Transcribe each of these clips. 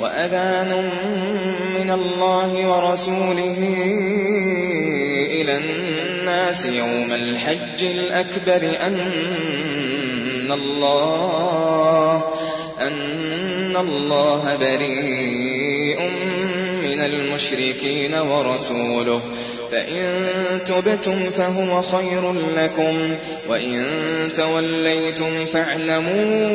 وأذان من الله ورسوله إلى الناس يوم الحج الأكبر أن الله أن الله بريء من المشركين ورسوله فإن تبتم فهو خير لكم وإن توليتم فاعلموا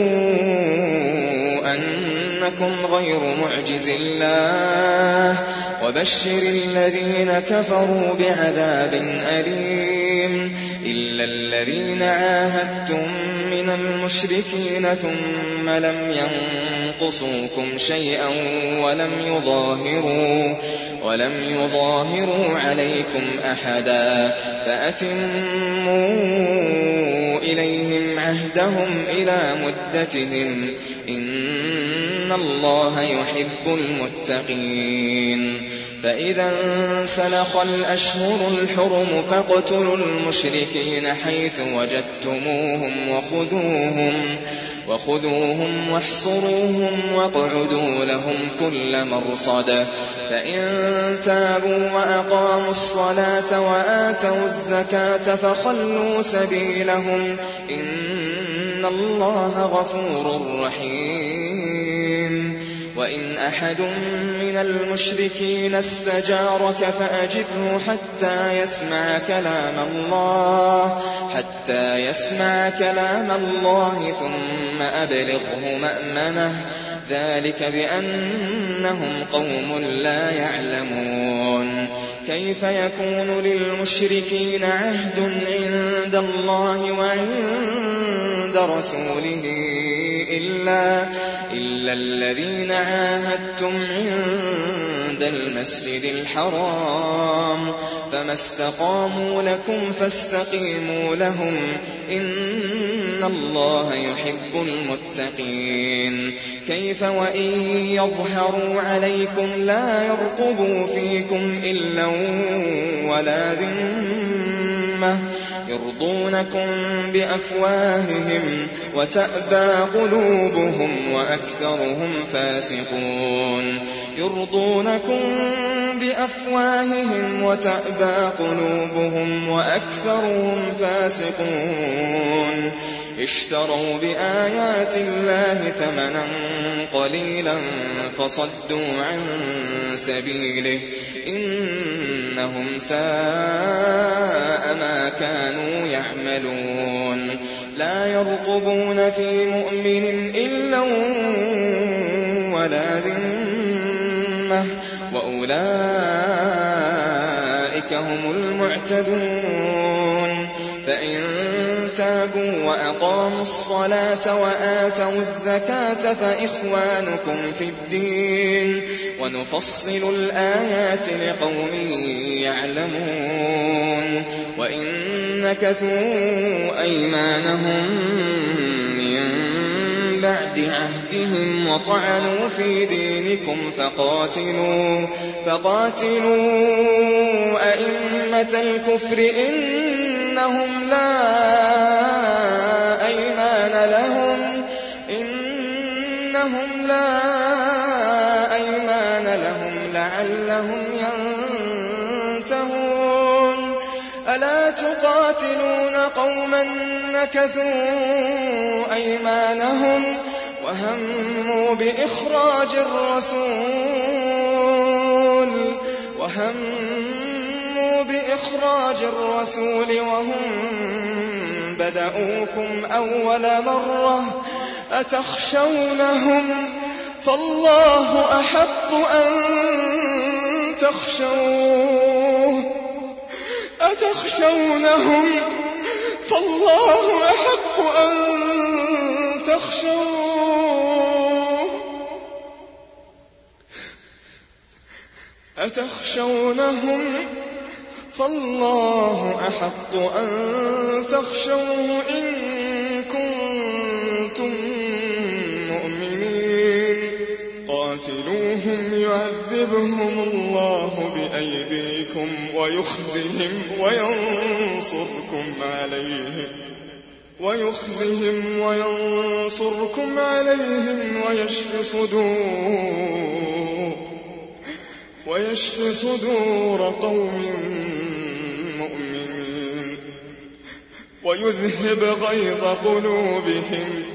أنكم غير معجز الله وبشر الذين كفروا بعذاب أليم إلا الذين عاهدتم من المشركين ثم لم ينقصوكم شيئا ولم يظاهروا ولم يظاهروا عليكم أحدا فأتموا إليهم عهدهم إلى مدتهم إن الله يحب المتقين فإذا انسلخ الأشهر الحرم فاقتلوا المشركين حيث وجدتموهم وخذوهم وخذوهم واحصروهم واقعدوا لهم كل مرصد فإن تابوا وأقاموا الصلاة وآتوا الزكاة فخلوا سبيلهم إن الله غفور رحيم وإن أحد من المشركين استجارك فأجده حتى يسمع كلام الله حتى يسمع كلام الله ثم أبلغه مأمنة. ذلك بأنهم قوم لا يعلمون. كيف يكون للمشركين عهد عند الله وعند رسوله إلا, إلا الذين عاهدتم عند المسجد الحرام. فما استقاموا لكم فاستقيموا لهم. إن الله يحب المتقين. كيف وإن يظهروا عليكم لا يرقبوا فيكم إلا ولا ذمة. يرضونكم بأفواههم وتأبى قلوبهم وأكثرهم فاسقون. يرضونكم بأفواههم وتأبى قلوبهم وأكثرهم فاسقون. اشتروا بآيات الله ثمنا قليلا فصدوا عن سبيله إنهم ساء ما كانوا يعملون لا يرقبون في مؤمن إلا ولا ذمة. وأولئك هم المعتدون. فإن تابوا وأقاموا الصلاة وآتوا الزكاة فإخوانكم في الدين. ونفصل الآيات لقوم يعلمون وإن نكثوا أيمانهم من بعد عهدهم وطعنوا في دينكم فقاتلوا فقاتلوا أئمة الكفر إنهم لا تقاتلون قوما نكثوا أيمانهم وهموا بإخراج الرسول وهموا بإخراج الرسول وهم بدأوكم أول مرة أتخشونهم؟ فالله أحق أن تخشوه. أتخشونهم؟ فالله أحق أن تخشوه. أتخشونهم؟ فالله أحق أن تخشوه إن كنتم يعذبهم الله بأيديكم ويخزهم وينصركم عليهم ويخزهم وينصركم عليهم ويشف صدور ويشف صدور قوم مؤمنين ويذهب غيظ قلوبهم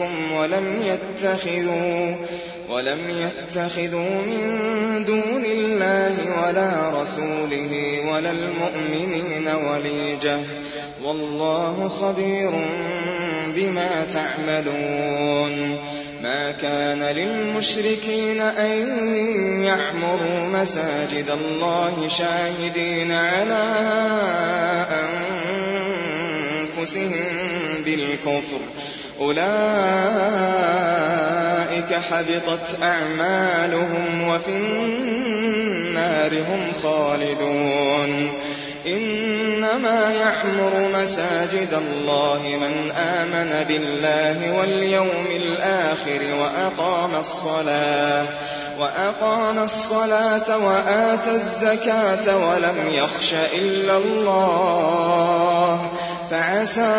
ولم يتخذوا ولم يتخذوا من دون الله ولا رسوله ولا المؤمنين وليجة والله خبير بما تعملون. ما كان للمشركين أن يعمروا مساجد الله شاهدين على أنفسهم بالكفر أولئك حبطت أعمالهم وفي النار هم خالدون. إنما يعمر مساجد الله من آمن بالله واليوم الآخر وأقام الصلاة وأقام الصلاة وآتى الزكاة ولم يخش إلا الله. فعسى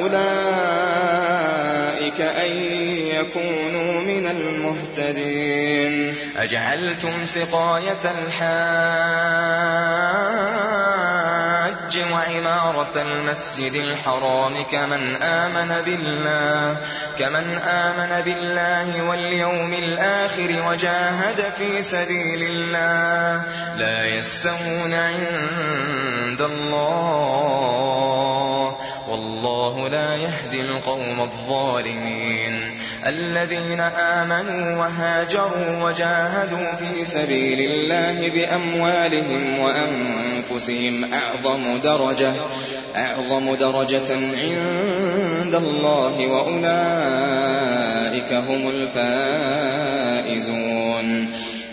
أولئك أن يكونوا من المهتدين. أجعلتم سقاية الحاج وعمارة المسجد الحرام كمن آمن بالله كمن آمن بالله واليوم الآخر وجاهد في سبيل الله. لا يستوون عند الله والله لا يهدي القوم الظالمين. الذين آمنوا وهاجروا وجاهدوا في سبيل الله بأموالهم وأنفسهم أعظم درجة أعظم درجة عند الله وأولئك هم الفائزون.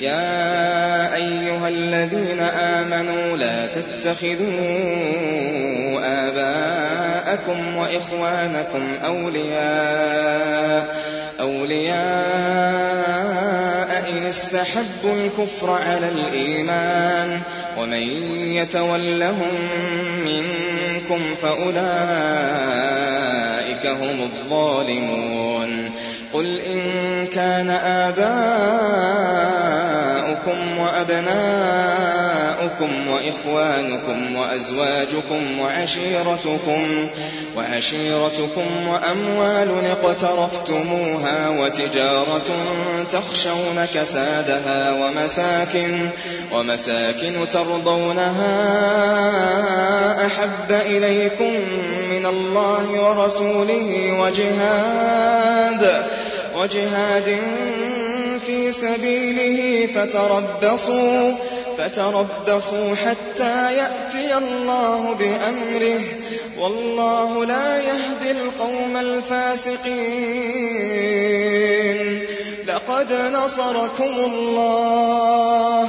يا أيها الذين آمنوا لا تتخذوا آباءكم وإخوانكم أولياء أولياء إن استحبوا الكفر على الإيمان ومن يتولهم منكم فأولئك هم الظالمون. قل إن كان آباؤكم وأبناؤكم وإخوانكم وأزواجكم وعشيرتكم وعشيرتكم وأموال اقترفتموها وتجارة تخشون كسادها ومساكن ومساكن ترضونها أحب إليكم من الله ورسوله وجهاد وجهاد في سبيله فتربصوا فتربصوا حتى يأتي الله بأمره. والله لا يهدي القوم الفاسقين. لقد نصركم الله.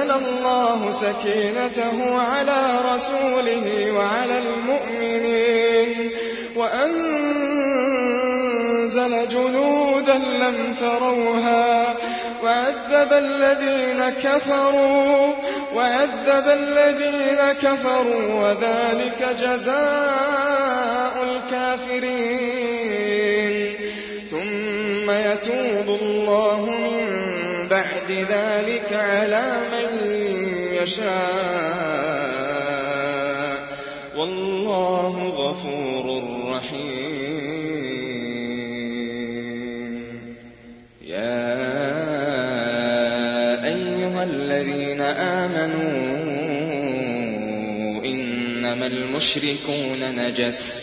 أنزل الله سكينته على رسوله وعلى المؤمنين وأنزل جنودا لم تروها وعذب الذين كفروا وعذب الذين كفروا وذلك جزاء الكافرين ثم يتوب الله من بعد ذلك على من يشاء. والله غفور رحيم. يا أيها الذين آمنوا إنما المشركون نجس.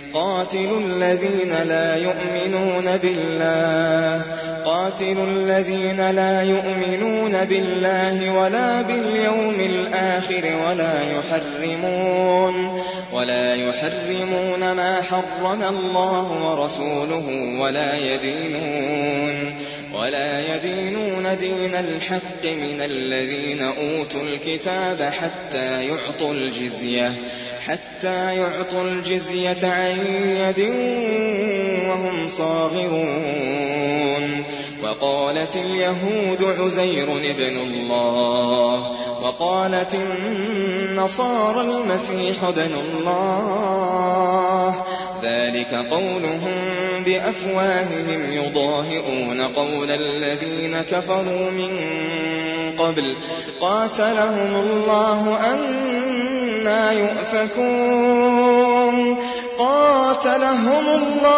قاتلوا الذين لا يؤمنون بالله. قاتلوا الذين لا يؤمنون بالله ولا باليوم الآخر ولا يحرمون ولا يحرمون ما حرم الله ورسوله ولا يدينون ولا يدينون دين الحق من الذين أوتوا الكتاب حتى يعطوا الجزية. حتى يعطوا الجزية عن يد وهم صاغرون. وقالت اليهود عزير ابن الله. وقالت النصارى المسيح ابن الله. ذلك قولهم بأفواههم يضاهئون قول الذين كفروا من قبل. قاتلهم الله أنا يؤفكون. قاتلهم الله.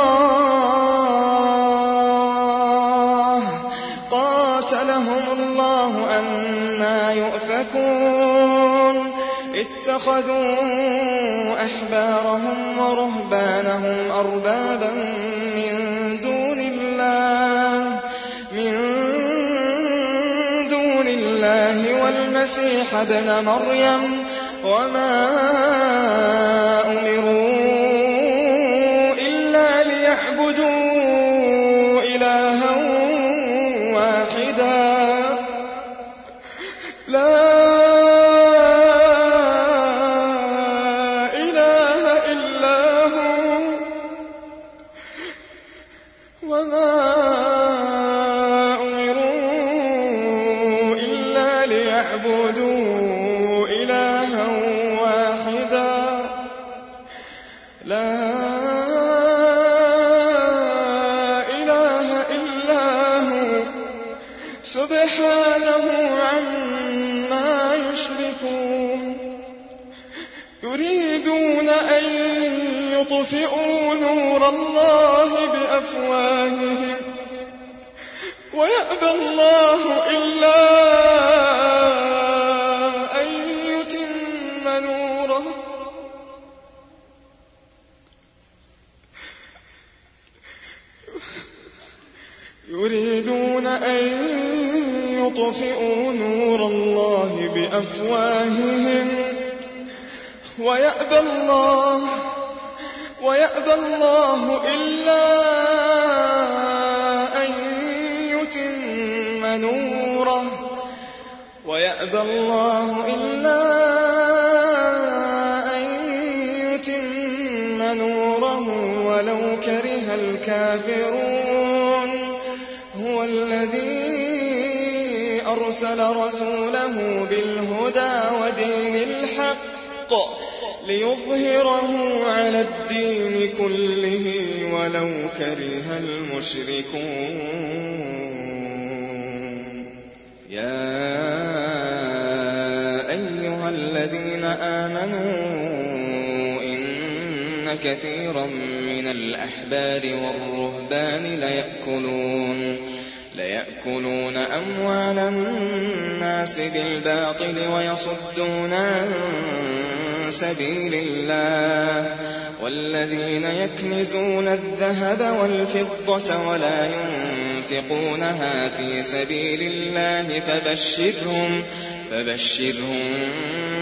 قاتلهم الله أنا يؤفكون. اتخذوا أحبارهم ورهبانهم أربابا من دون الله. من دون الله والمسيح ابن مريم. وما أمروا ليظهره على الدين كله ولو كره المشركون. يا أيها الذين آمنوا إن كثيرا من الأحبار والرهبان ليأكلون ليأكلون أموال الناس بالباطل ويصدون عن سبيل الله. والذين يكنزون الذهب والفضة ولا ينفقونها في سبيل الله فبشرهم فبشرهم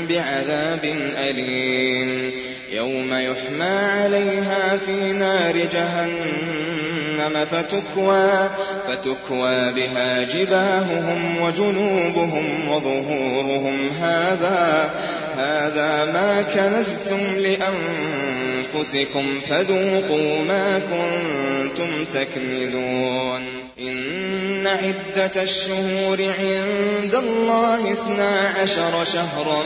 بعذاب أليم. يوم يحمى عليها في نار جهنم فتكوى, فتكوى بها جباههم وجنوبهم وظهورهم. هذا هذا ما كنزتم لأنفسكم فذوقوا ما كنتم تكنزون. إن عدة الشهور عند الله اثنا عشر شهرا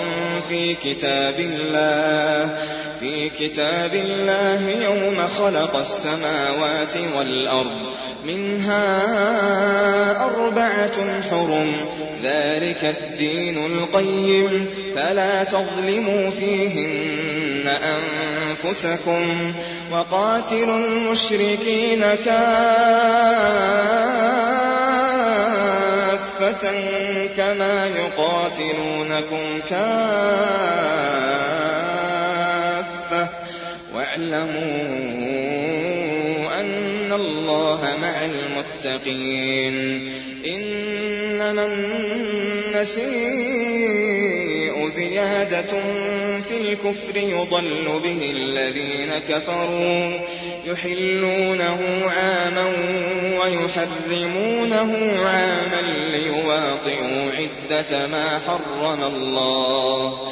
في كتاب الله. في كتاب الله يوم خلق السماوات والأرض منها أربعة حرم ذلك الدين القيم فلا تظلموا فيهن أنفسكم وقاتلوا المشركين كافة كما يقاتلونكم كافة. واعلموا أن الله مع المتقين. إنما النسيء زيادة في الكفر يضل به الذين كفروا يحلونه عاما ويحرمونه عاما ليواطئوا عدة ما حرم الله.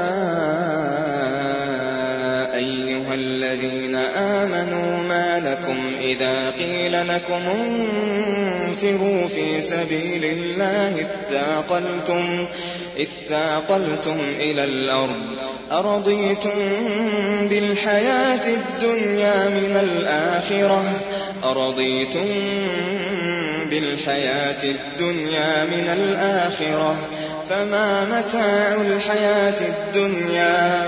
لكم إذا قيل لكم انفروا في سبيل الله اثاقلتم اثاقلتم إلى الأرض أرضيتم بالحياة الدنيا من الآخرة أرضيتم بالحياة الدنيا من الآخرة فما متاع الحياة الدنيا؟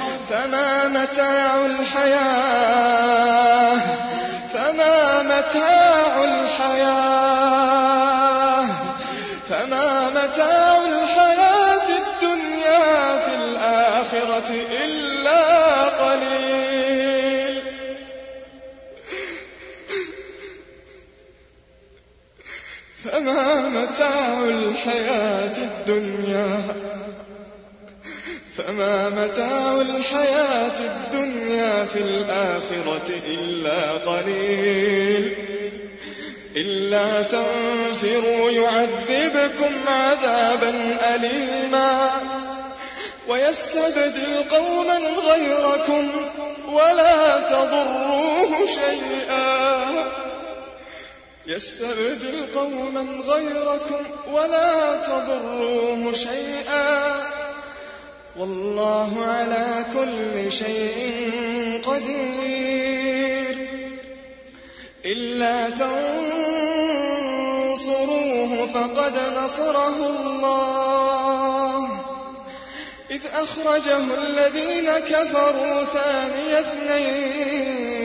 فما متاع الحياة فما متاع الحياة فما متاع الحياة الدنيا في الآخرة إلا قليل. فما متاع الحياة الدنيا فما متاع الحياة الدنيا في الآخرة إلا قليل. إلا تنفروا يعذبكم عذابا أليما. ويستبدل قوما غيركم ولا تضروه شيئا. يستبدل قوما غيركم ولا تضروه شيئا. والله على كل شيء قدير. إلا تنصروه فقد نصره الله. إذ أخرجه الذين كفروا ثاني اثنين.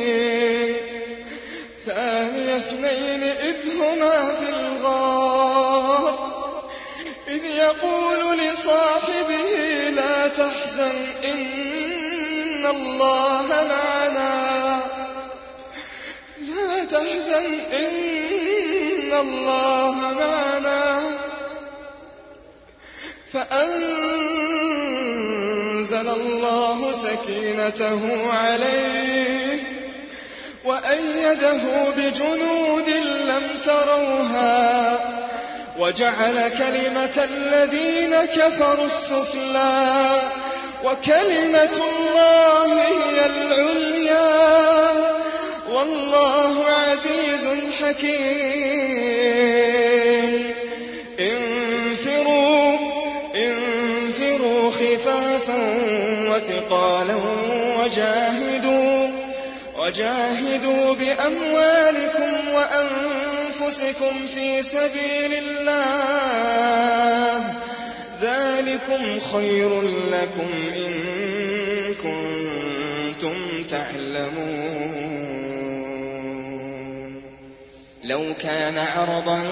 ثاني اثنين إذ هما في الغار. إذ يقول لصاحبه لا تحزن إن الله معنا. لا تحزن إن الله معنا. أنزل الله سكينته عليه وأيده بجنود لم تروها. وجعل كلمة الذين كفروا السفلى وكلمة الله هي العليا. والله عزيز حكيم. انفروا انفروا خفافا وثقالا وجاهدوا وجاهدوا بأموالكم وأنفسكم في سبيل الله. ذلكم خير لكم إن كنتم تعلمون. لو كان عرضا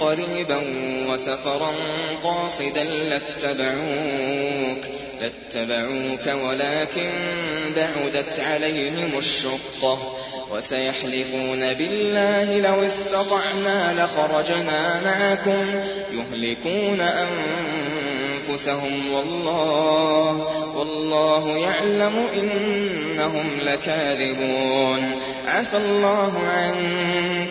قريبا وسفرا قاصدا لاتبعوك. لاتبعوك ولكن بعدت عليهم الشقة وسيحلفون بالله لو استطعنا لخرجنا معكم يهلكون أنفسهم والله والله يعلم إنهم لكاذبون عفى الله عنك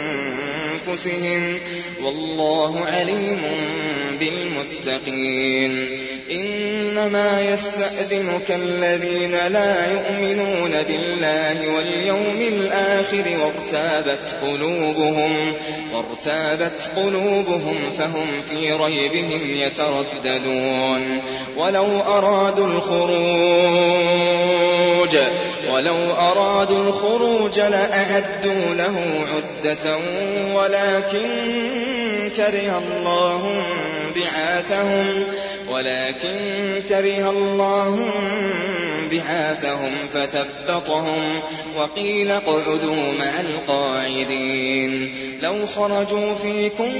والله عليم بالمتقين. إنما يستأذنك الذين لا يؤمنون بالله واليوم الآخر وارتابت قلوبهم وارتابت قلوبهم فهم في ريبهم يترددون. ولو أرادوا الخروج ولو أرادوا الخروج لأعدوا له عدة ولكن كره الله بعاثهم ولكن كره الله بعاثهم فثبطهم وقيل اقعدوا مع القاعدين. لو خرجوا فيكم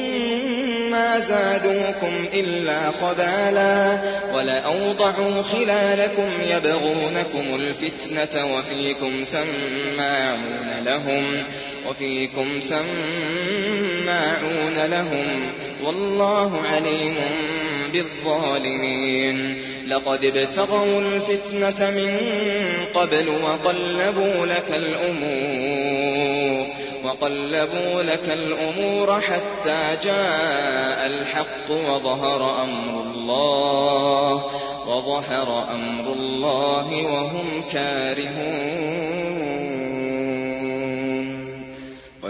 ما زادوكم إلا خبالا ولأوضعوا خلالكم يبغونكم الفتنة وفيكم سماعون لهم. وفيكم سماعون لهم والله عليم بالظالمين. لقد ابتغوا الفتنة من قبل وقلبوا لك الأمور وقلبوا لك الأمور حتى جاء الحق وظهر أمر الله وظهر أمر الله وهم كارهون.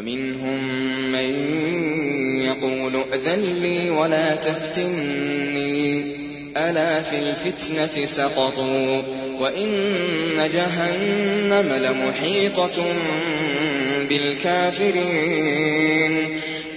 ومنهم من يقول ائذن لي ولا تفتني. ألا في الفتنة سقطوا وإن جهنم لمحيطة بالكافرين.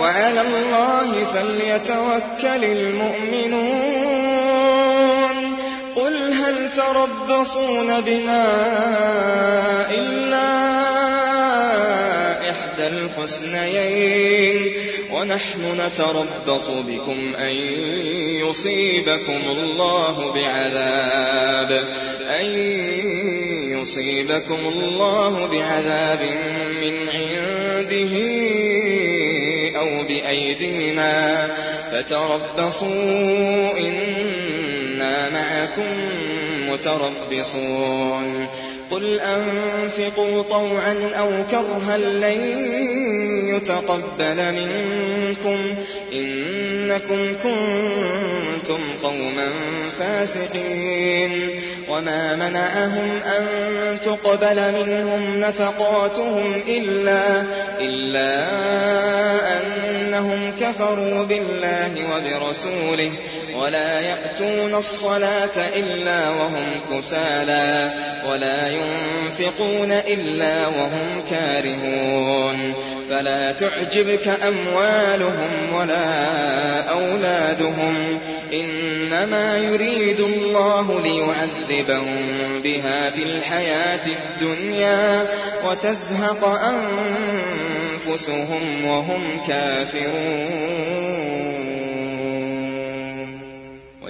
وعلى الله فليتوكل المؤمنون. قل هل تربصون بنا إلا إحدى الحسنيين؟ ونحن نتربص بكم أن يصيبكم الله بعذاب أن يصيبكم الله بعذاب من عنده أو بأيدينا فتربصوا إنا معكم متربصون قل أنفقوا طوعا أو كرها لن يتقبل منكم إنكم كنتم قوما فاسقين وما منعهم أن تقبل منهم نفقاتهم إلا, إلا أنهم كفروا بالله وبرسوله ولا يأتون الصلاة إلا وهم كسالى ولا ينفقون إلا وهم كارهون. فلا تعجبك أموالهم ولا أولادهم. إنما يريد الله ليعذبهم بها في الحياة الدنيا وتزهق أنفسهم وهم كافرون.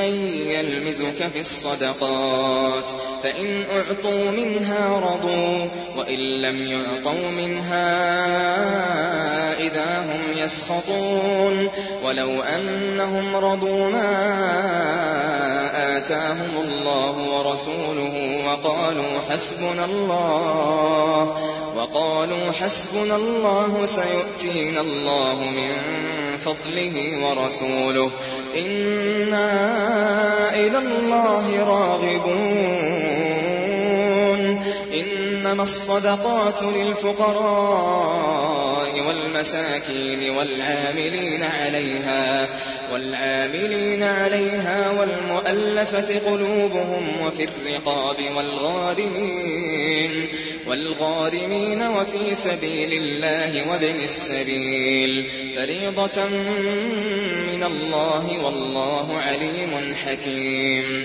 من يلمزك في الصدقات فإن أعطوا منها رضوا وإن لم يعطوا منها إذا هم يسخطون. ولو أنهم رضوا ما آتاهم الله ورسوله وقالوا حسبنا الله وقالوا حسبنا الله سيؤتينا الله من فضله ورسوله. إنا إلى الله راغبون. إنما الصدقات للفقراء والمساكين والعاملين عليها. والعاملين عليها والمؤلفة قلوبهم وفي الرقاب والغارمين والغارمين وفي سبيل الله وابن السبيل فريضة من الله والله عليم حكيم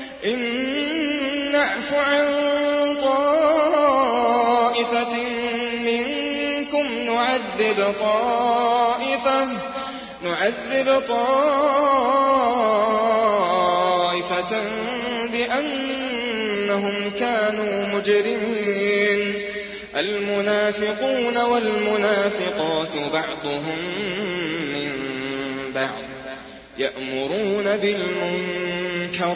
إن نعف عن طائفة منكم نعذب طائفة نعذب طائفة بأنهم كانوا مجرمين. المنافقون والمنافقات بعضهم من بعض يأمرون بالمنكر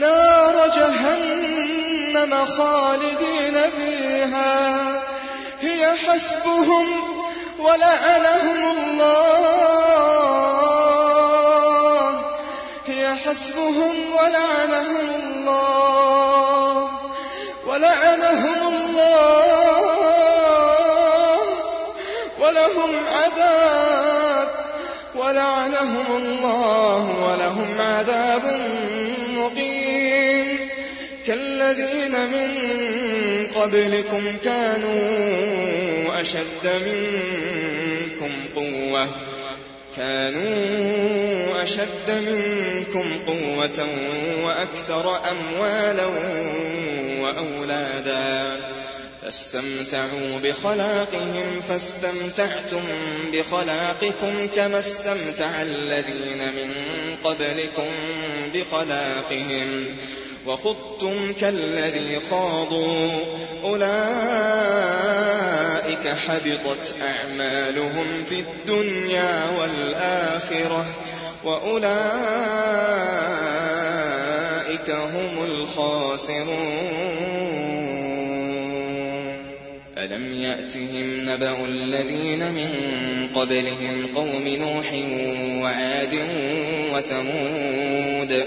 نار جهنم خالدين فيها. هي حسبهم ولعنهم الله. حسبهم ولعنهم الله. ولعنهم الله. ولهم عذاب. ولعنهم الله. ولهم عذاب كالذين من قبلكم كانوا أشد منكم قوة كانوا أشد منكم قوة وأكثر أموالا وأولادا. فاستمتعوا بخلاقهم فاستمتعتم بخلاقكم كما استمتع الذين من قبلكم بخلاقهم. وخضتم كالذي خاضوا أولئك حبطت أعمالهم في الدنيا والآخرة وأولئك هم الخاسرون. ألم يأتهم نبأ الذين من قبلهم قوم نوح وعاد وثمود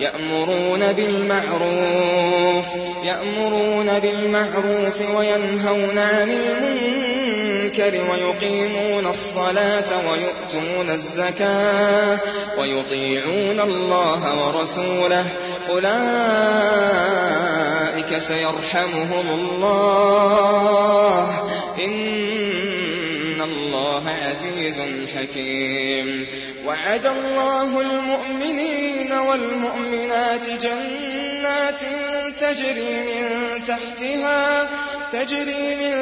يأمرون بالمعروف يأمرون بالمعروف وينهون عن المنكر ويقيمون الصلاة ويؤتون الزكاة ويطيعون الله ورسوله. أولئك سيرحمهم الله. إن الله عزيز حكيم. وعد الله المؤمنين والمؤمنات جنات تجري من تحتها تجري من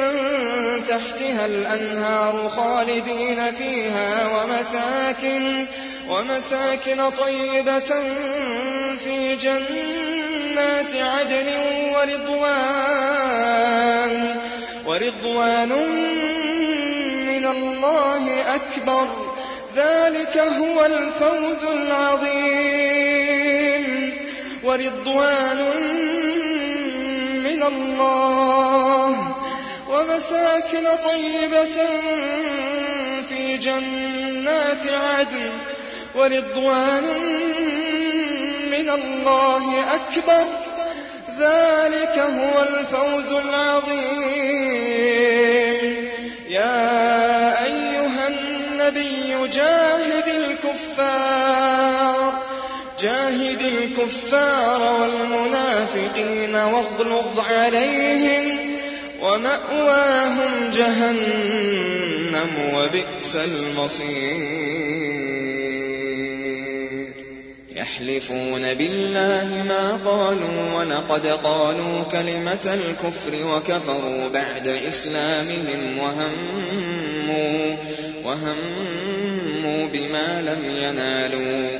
تحتها الأنهار خالدين فيها ومساكن ومساكن طيبة في جنات عدن ورضوان ورضوان الله أكبر. ذلك هو الفوز العظيم. ورضوان من الله. ومساكن طيبة في جنات عدن. ورضوان من الله أكبر. ذلك هو الفوز العظيم. يا النبي جاهد الكفار جاهد الكفار والمنافقين واغلظ عليهم ومأواهم جهنم وبئس المصير. يحلفون بالله ما قالوا ولقد قالوا كلمة الكفر وكفروا بعد إسلامهم وهموا وهموا بما لم ينالوا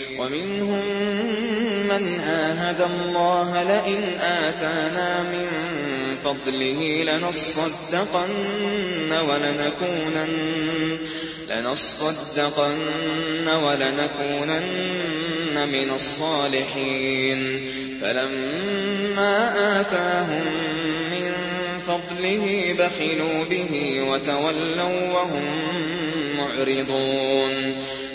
ومنهم من عاهد الله لئن آتانا من فضله لنصدقن ولنكونن من الصالحين. فلما آتاهم من فضله بخلوا به وتولوا وهم معرضون.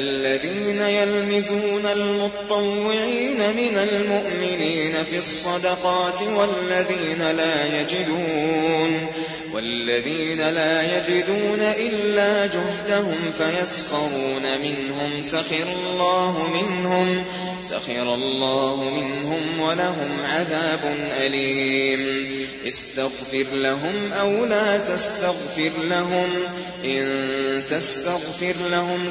الذين يلمزون المطوعين من المؤمنين في الصدقات والذين لا يجدون والذين لا يجدون إلا جهدهم فيسخرون منهم سخر الله منهم سخر الله منهم ولهم عذاب أليم استغفر لهم أو لا تستغفر لهم إن تستغفر لهم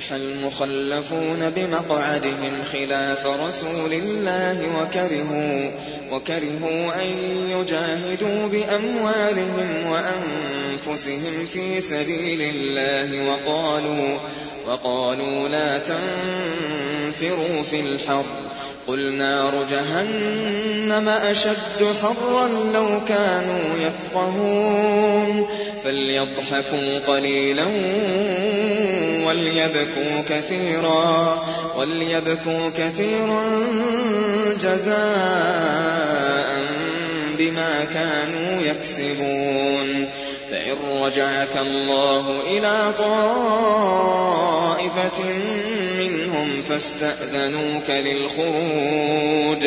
فرح المخلفون بمقعدهم خلاف رسول الله وكرهوا وكرهوا أن يجاهدوا بأموالهم وأنفسهم في سبيل الله وقالوا وقالوا لا تنفروا في الحر قل نار جهنم أشد حرا لو كانوا يفقهون فليضحكوا قليلا وليبكوا كثيرا وليبكوا كثيرا جزاء بما كانوا يكسبون. فإن رجعك الله إلى طائفة منهم فاستأذنوك للخروج.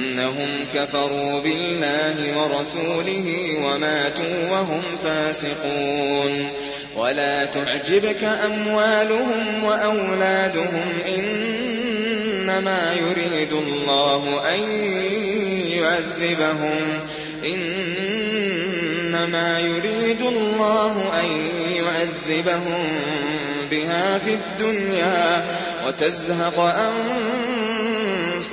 إنهم كفروا بالله ورسوله وماتوا وهم فاسقون ولا تعجبك أموالهم وأولادهم إنما يريد الله أن يعذبهم إنما يريد الله أن يعذبهم بها في الدنيا وتزهق أنفسهم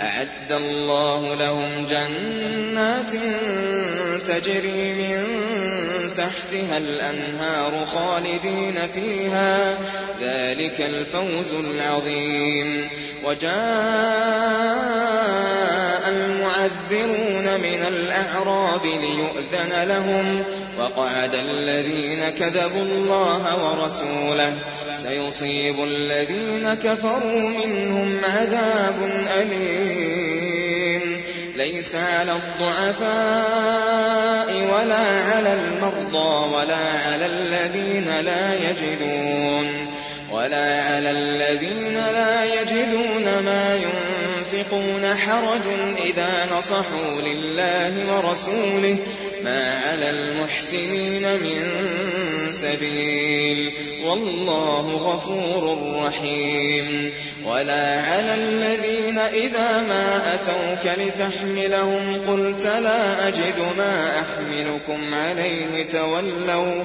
أعد الله لهم جنات تجري من تحتها الأنهار خالدين فيها. ذلك الفوز العظيم. وجاء المعذرون من الأعراب ليؤذن لهم. وقعد الذين كذبوا الله ورسوله. سيصيب الذين كفروا منهم عذاب أليم. ليس على الضعفاء ولا على المرضى ولا على الذين لا يجدون. ولا على الذين لا يجدون ما ينفقون. حرج إذا نصحوا لله ورسوله ما على المحسنين من سبيل والله غفور رحيم ولا على الذين إذا ما أتوك لتحملهم قلت لا أجد ما أحملكم عليه تولوا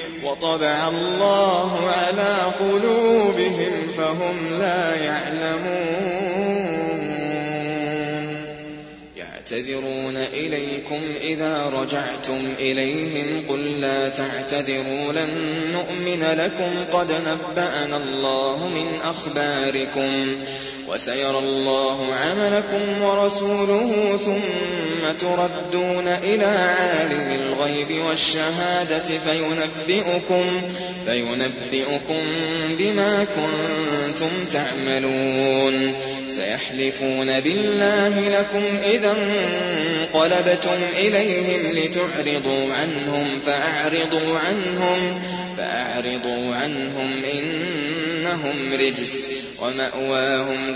وطبع الله على قلوبهم فهم لا يعلمون. يعتذرون إليكم إذا رجعتم إليهم قل لا تعتذروا لن نؤمن لكم قد نبأنا الله من أخباركم. وسيرى الله عملكم ورسوله ثم تردون إلى عالم الغيب والشهادة فينبئكم, فينبئكم بما كنتم تعملون سيحلفون بالله لكم إذا انقلبتم إليهم لتعرضوا عنهم فأعرضوا عنهم فأعرضوا عنهم إنهم رجس ومأواهم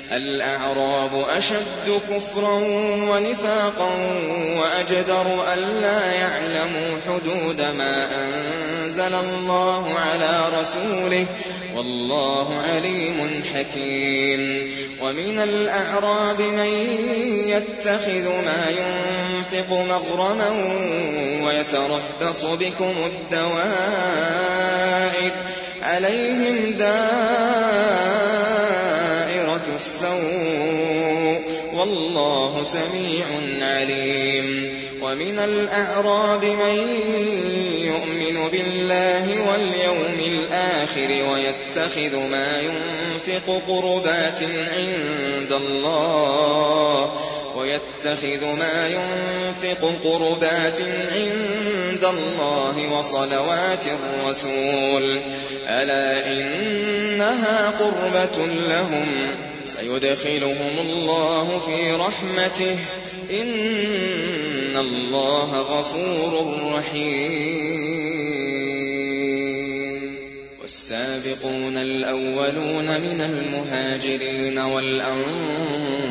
الأعراب أشد كفرا ونفاقا وأجدر ألا يعلموا حدود ما أنزل الله على رسوله والله عليم حكيم. ومن الأعراب من يتخذ ما ينفق مغرما ويتربص بكم الدوائر عليهم السوء والله سميع عليم ومن الأعراب من يؤمن بالله واليوم الآخر ويتخذ ما ينفق قربات عند الله ويتخذ ما ينفق قربات عند الله وصلوات الرسول. ألا إنها قربة لهم؟ سيدخلهم الله في رحمته. إن الله غفور رحيم. والسابقون الأولون من المهاجرين والأنصار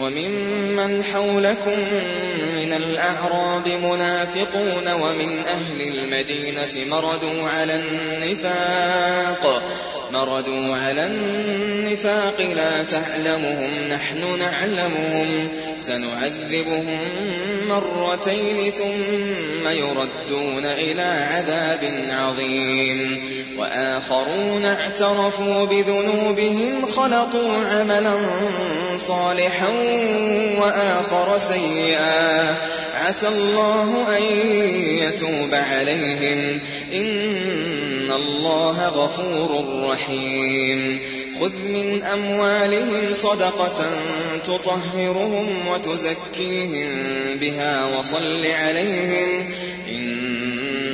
وممن حولكم من الأعراب منافقون ومن أهل المدينة مردوا على النفاق. مردوا على النفاق لا تعلمهم نحن نعلمهم. سنعذبهم مرتين ثم يردون إلى عذاب عظيم. وآخرون اعترفوا بذنوبهم خلطوا عملا صالحا وآخر سيئا. عسى الله أن يتوب عليهم. إن الله غفور رحيم. خذ من أموالهم صدقة تطهرهم وتزكيهم بها وصل عليهم إن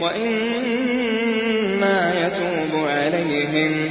وإما يتوب عليهم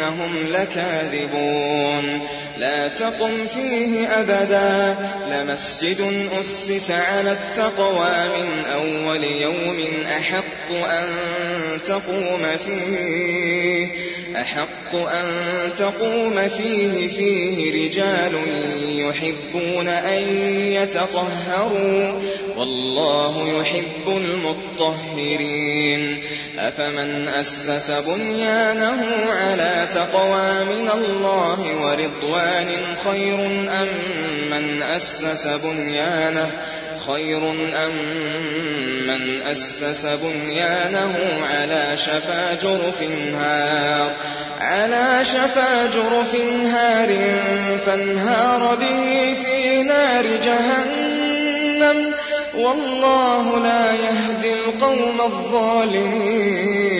إنهم لكاذبون. لا تقم فيه أبدا لمسجد أسس على التقوى من أول يوم أحق أن تقوم فيه أحق أن تقوم فيه فيه رجال يحبون أن يتطهروا والله يحب المطهرين. أفمن أسس بنيانه على تقوى من الله ورضوان خير أم من أسس بنيانه خير أم من أسس بنيانه على شفا جرف هار على شفا جرف هار فانهار به في نار جهنم والله لا يهدي القوم الظالمين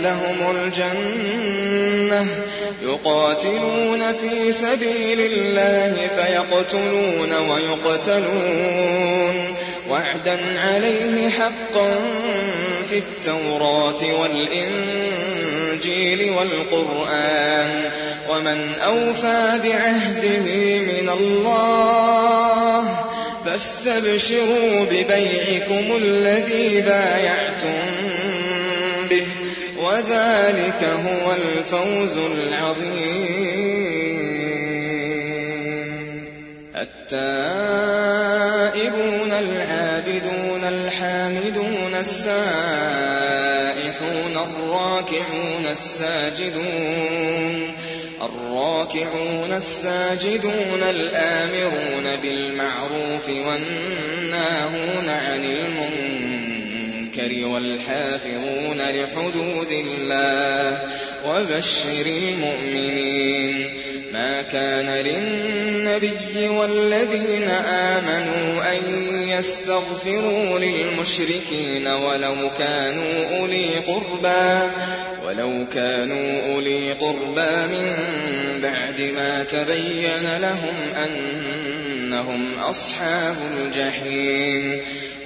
لهم الجنة يقاتلون في سبيل الله فيقتلون ويقتلون وعدا عليه حقا في التوراة والإنجيل والقرآن ومن أوفى بعهده من الله فاستبشروا ببيعكم الذي بايعتم وذلك هو الفوز العظيم. التائبون العابدون الحامدون السائحون الراكعون الساجدون الراكعون الساجدون الآمرون بالمعروف والناهون عن المنكر والحافظون لحدود الله وبشر المؤمنين. ما كان للنبي والذين آمنوا أن يستغفروا للمشركين ولو كانوا أولي قربى ولو كانوا أولي قربى من بعد ما تبين لهم أنهم أصحاب الجحيم.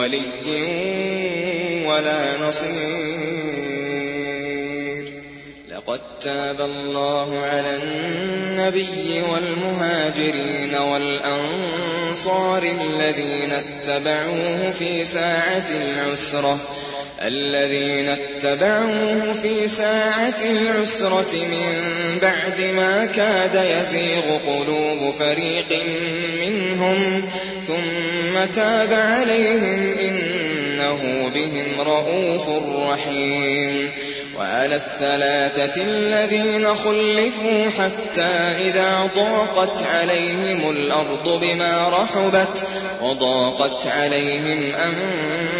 ولي ولا نصير. لقد تاب الله على النبي والمهاجرين والأنصار الذين اتبعوه في ساعة العسرة. الذين اتبعوه في ساعة العسرة من بعد ما كاد يزيغ قلوب فريق منهم ثم تاب عليهم إنه بهم رءوف رحيم وعلى الثلاثة الذين خلفوا حتى إذا ضاقت عليهم الأرض بما رحبت وضاقت عليهم أنفسهم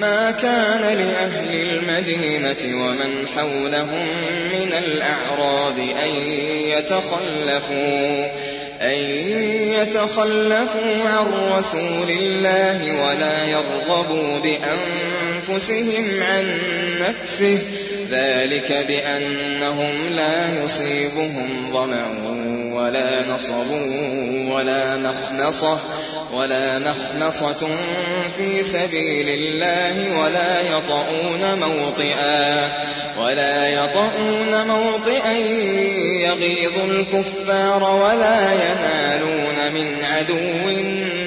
ما كان لأهل المدينة ومن حولهم من الأعراب أن يتخلفوا. أن يتخلفوا عن رسول الله ولا يرغبوا بأنفسهم عن نفسه. ذلك بأنهم لا يصيبهم ظمأ ولا نصب ولا مخنصة ولا مخنصة في سبيل الله ولا يطؤون موطئا ولا يطؤون موطئا يغيظ الكفار ولا ينالون من عدو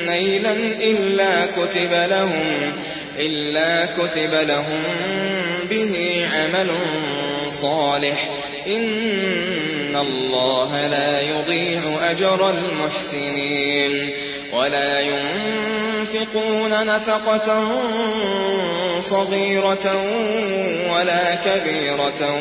نيلا إلا كتب لهم إلا كتب لهم به عمل صالح. إن الله لا يضيع أجر المحسنين. ولا ينفقون نفقة صغيرة ولا كبيرة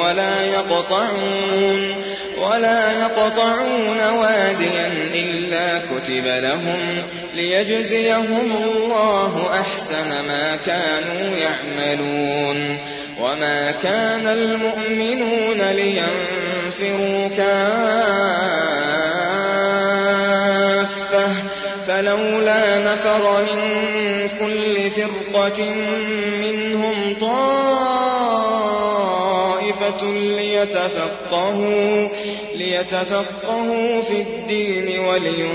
ولا يقطعون ولا يقطعون واديا إلا كتب لهم ليجزيهم الله أحسن ما كانوا يعملون. وما كان المؤمنون لينفروا كافة فلولا نفر من كل فرقة منهم طائفة ليتفقهوا, ليتفقهوا في الدين ولينذروا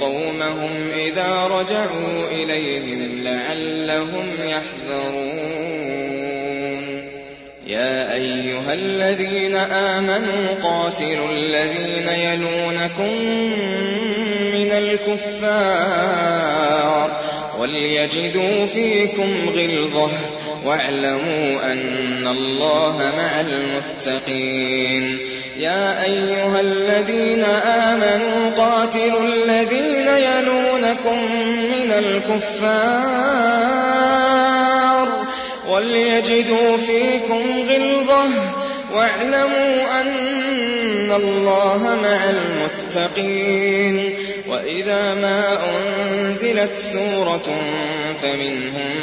قومهم إذا رجعوا إليهم لعلهم يحذرون يا أيها الذين آمنوا قاتلوا الذين يلونكم من الكفار وليجدوا فيكم غلظة واعلموا أن الله مع المتقين يا أيها الذين آمنوا قاتلوا الذين يلونكم من الكفار وليجدوا فيكم غلظة واعلموا أن الله مع المتقين وإذا ما أنزلت سورة فمنهم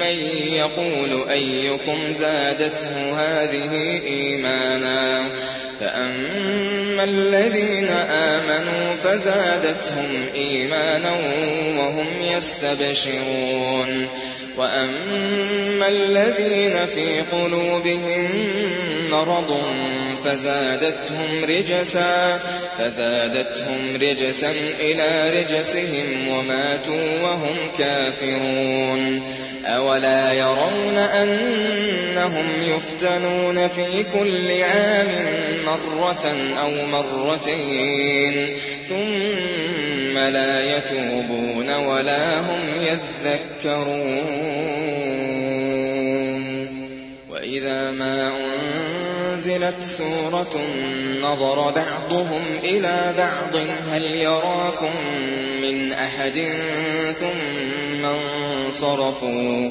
من يقول أيكم زادته هذه إيمانا فأما الذين آمنوا فزادتهم إيمانا وهم يستبشرون وأما الذين في قلوبهم مرض فزادتهم رجسا فزادتهم رجسا إلى رجسهم وماتوا وهم كافرون أولا يرون أنهم يفتنون في كل عام مرة أو مرتين ثم لا يتوبون ولا هم يذكرون. وإذا ما أنزلت سورة نظر بعضهم إلى بعض هل يراكم من أحد ثم انصرفوا؟